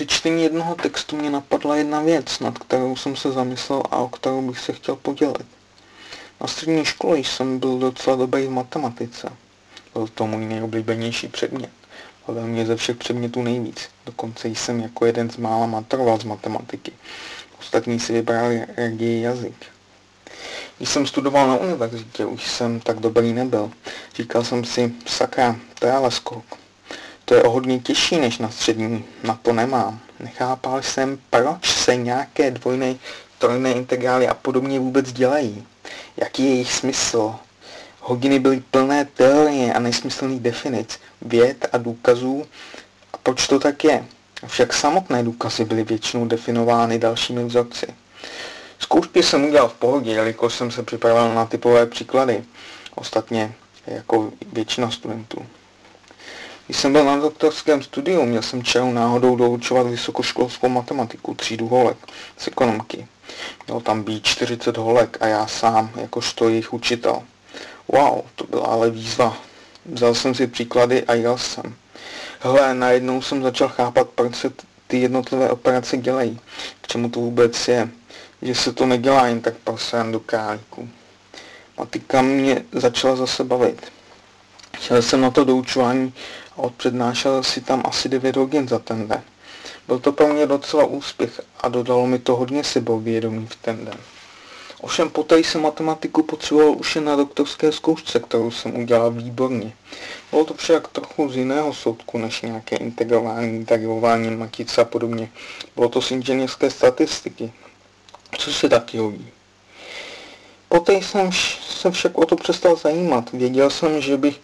Při čtení jednoho textu mě napadla jedna věc, nad kterou jsem se zamyslel a o kterou bych se chtěl podělit. Na střední škole jsem byl docela dobrý v matematice. Byl to můj nejoblíbenější předmět. Bavil mě ze všech předmětů nejvíc. Dokonce jsem jako jeden z mála maturoval z matematiky. Ostatní si vybrali raději jazyk. Když jsem studoval na univerzitě, už jsem tak dobrý nebyl. Říkal jsem si, sakra, to je ale skok. To je o hodně těžší než na střední, na to nemám. Nechápal jsem, proč se nějaké dvojné, trojné integrály a podobně vůbec dělají. Jaký je jejich smysl? Hodiny byly plné teorie a nesmyslných definic, věd a důkazů. A proč to tak je? Však samotné důkazy byly většinou definovány dalšími vzorci. Zkoušky jsem udělal v pohodě, jelikož jsem se připravil na typové příklady. Ostatně jako většina studentů. Když jsem byl na doktorském studiu, měl jsem čeho náhodou doučovat vysokoškolskou matematiku, třídu holek z ekonomky. Mělo tam být 40 holek a já sám, jakožto jejich učitel. Wow, to byla ale výzva. Vzal jsem si příklady a jel jsem. Hele, najednou jsem začal chápat, proč se ty jednotlivé operace dělají. K čemu to vůbec je. Že se to nedělá jen tak pro srandu králíku. Matika mě začala zase bavit. Šel jsem na to doučování a odpřednášel si tam asi 9 hodin za ten den. Byl to pro mě docela úspěch a dodalo mi to hodně sebevědomí v ten den. Ovšem poté jsem matematiku potřeboval už jen na doktorské zkoušce, kterou jsem udělal výborně. Bylo to však trochu z jiného soudku než nějaké integrování, derivování matice a podobně. Bylo to z inženýrské statistiky, co se taky hodí. Poté jsem se však o to přestal zajímat. Věděl jsem, že bych,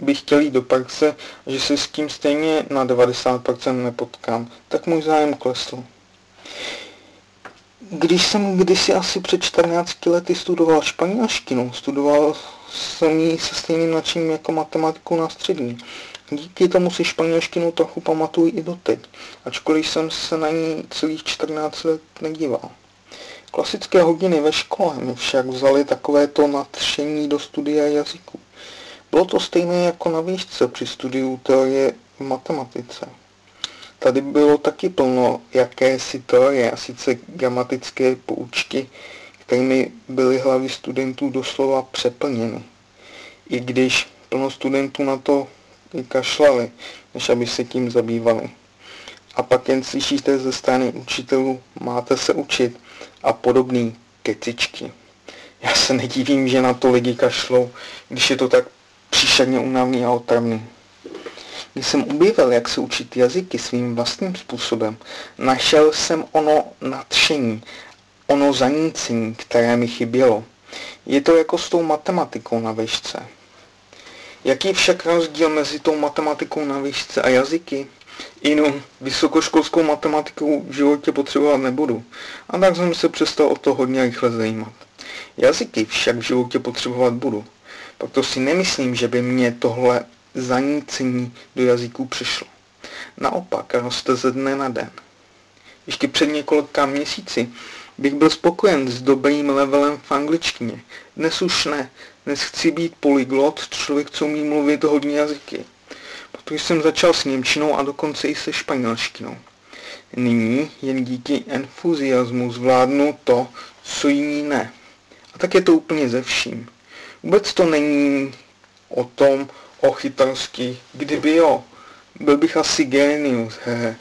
bych chtěl jít do praxe, že se s tím stejně na 90% nepotkám, tak můj zájem klesl. Když jsem kdysi asi před 14 lety studoval španělštinu, studoval jsem ji se stejným nadšením jako matematiku na střední. Díky tomu si španělštinu trochu pamatuju i doteď, ačkoliv jsem se na ní celých 14 let nedíval. Klasické hodiny ve škole mi však vzali takovéto nadšení do studia jazyku. Bylo to stejné jako na výšce při studiu teorie v matematice. Tady bylo taky plno jakési teorie, a sice gramatické poučky, kterými byly hlavy studentů doslova přeplněny. I když plno studentů na to i kašlali, než aby se tím zabývali. A pak jen slyšíte ze strany učitelů, máte se učit a podobný kecičky. Já se nedivím, že na to lidi kašlou, když je to tak příšerně únavný a otravný. Když jsem objevil, jak se učit jazyky svým vlastním způsobem, našel jsem ono nadšení, ono zanícení, které mi chybělo. Je to jako s tou matematikou na výšce. Jaký však rozdíl mezi tou matematikou na výšce a jazyky? Jinou vysokoškolskou matematiku v životě potřebovat nebudu. A tak jsem se přestal o to hodně rychle zajímat. Jazyky však v životě potřebovat budu. Proto si nemyslím, že by mě tohle zanícení do jazyků přišlo. Naopak roste ze dne na den. Ještě před několika měsíci bych byl spokojen s dobrým levelem v angličtině. Dnes už ne. Dnes chci být polyglot, člověk, co umí mluvit hodně jazyky. Protože jsem začal s Němčinou a dokonce i se španělštinou. Nyní jen díky entuziasmu zvládnu to, co jiní ne. A tak je to úplně ze vším. Vůbec to není o tom, o chytrosti. Kdyby jo, byl bych asi genius, hehe.